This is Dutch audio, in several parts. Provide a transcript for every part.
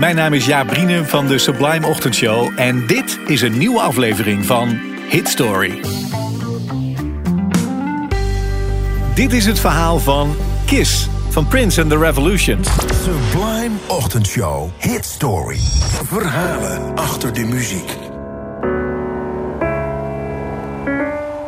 Mijn naam is Jaap Brienen van de Sublime Ochtendshow en dit is een nieuwe aflevering van Hit Story. Dit is het verhaal van Kiss van Prince and the Revolution. Sublime Ochtendshow Hit Story. Verhalen achter de muziek.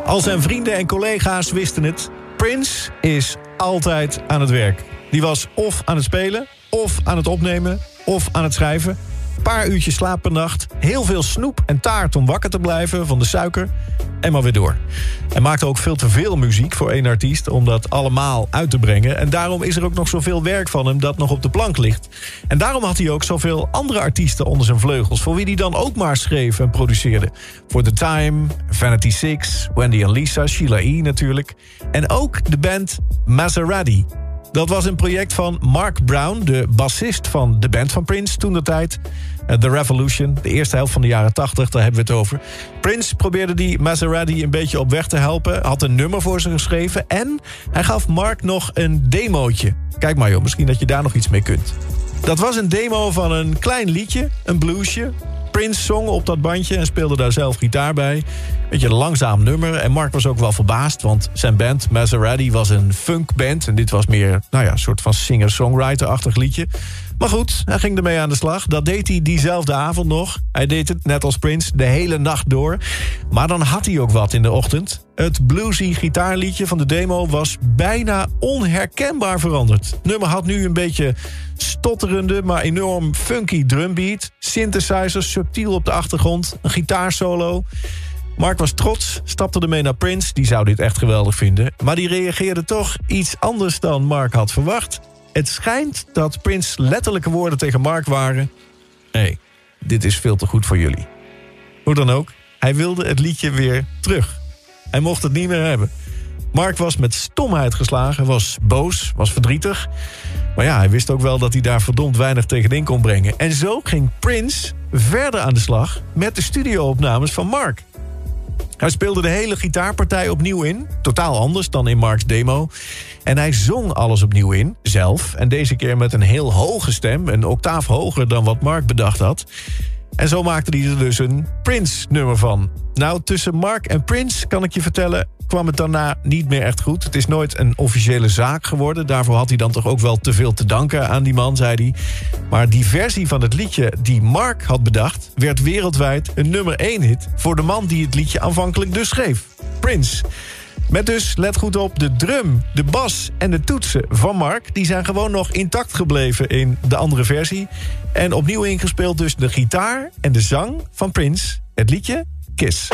Al zijn vrienden en collega's wisten het. Prince is altijd aan het werk. Die was of aan het spelen, of aan het opnemen, of aan het schrijven. Paar uurtjes slaap per nacht. Heel veel snoep en taart om wakker te blijven van de suiker. En maar weer door. Hij maakte ook veel te veel muziek voor één artiest... om dat allemaal uit te brengen. En daarom is er ook nog zoveel werk van hem dat nog op de plank ligt. En daarom had hij ook zoveel andere artiesten onder zijn vleugels... voor wie hij dan ook maar schreef en produceerde. Voor The Time, Vanity Six, Wendy en Lisa, Sheila E. natuurlijk. En ook de band Maserati... Dat was een project van Mark Brown, de bassist van de band van Prince toen de tijd. Eh, The Revolution, de eerste helft van de jaren 80, daar hebben we het over. Prince probeerde die Maserati een beetje op weg te helpen. Had een nummer voor ze geschreven. En hij gaf Mark nog een demootje. Kijk maar joh, misschien dat je daar nog iets mee kunt. Dat was een demo van een klein liedje, een bluesje. Prince zong op dat bandje en speelde daar zelf gitaar bij. Beetje een langzaam nummer. En Mark was ook wel verbaasd, want zijn band Maserati was een funkband. En dit was meer, nou ja, een soort van singer-songwriter-achtig liedje. Maar goed, hij ging ermee aan de slag. Dat deed hij diezelfde avond nog. Hij deed het, net als Prince, de hele nacht door. Maar dan had hij ook wat in de ochtend. Het bluesy gitaarliedje van de demo was bijna onherkenbaar veranderd. Het nummer had nu een beetje stotterende, maar enorm funky drumbeat. Synthesizers subtiel op de achtergrond, een gitaarsolo. Mark was trots, stapte ermee naar Prince. Die zou dit echt geweldig vinden. Maar die reageerde toch iets anders dan Mark had verwacht. Het schijnt dat Prince letterlijke woorden tegen Mark waren... Nee, dit is veel te goed voor jullie. Hoe dan ook, hij wilde het liedje weer terug. Hij mocht het niet meer hebben. Mark was met stomheid geslagen, was boos, was verdrietig. Maar ja, hij wist ook wel dat hij daar verdomd weinig tegenin kon brengen. En zo ging Prince verder aan de slag met de studioopnames van Mark. Hij speelde de hele gitaarpartij opnieuw in. Totaal anders dan in Mark's demo. En hij zong alles opnieuw in, zelf. En deze keer met een heel hoge stem. Een octaaf hoger dan wat Mark bedacht had. En zo maakte hij er dus een Prince-nummer van. Nou, tussen Mark en Prince, kan ik je vertellen... kwam het daarna niet meer echt goed. Het is nooit een officiële zaak geworden. Daarvoor had hij dan toch ook wel te veel te danken aan die man, zei hij. Maar die versie van het liedje die Mark had bedacht... werd wereldwijd een nummer 1 hit... voor de man die het liedje aanvankelijk dus schreef. Prince. Met dus, let goed op, de drum, de bas en de toetsen van Mark... die zijn gewoon nog intact gebleven in de andere versie. En opnieuw ingespeeld dus de gitaar en de zang van Prince. Het liedje Kiss.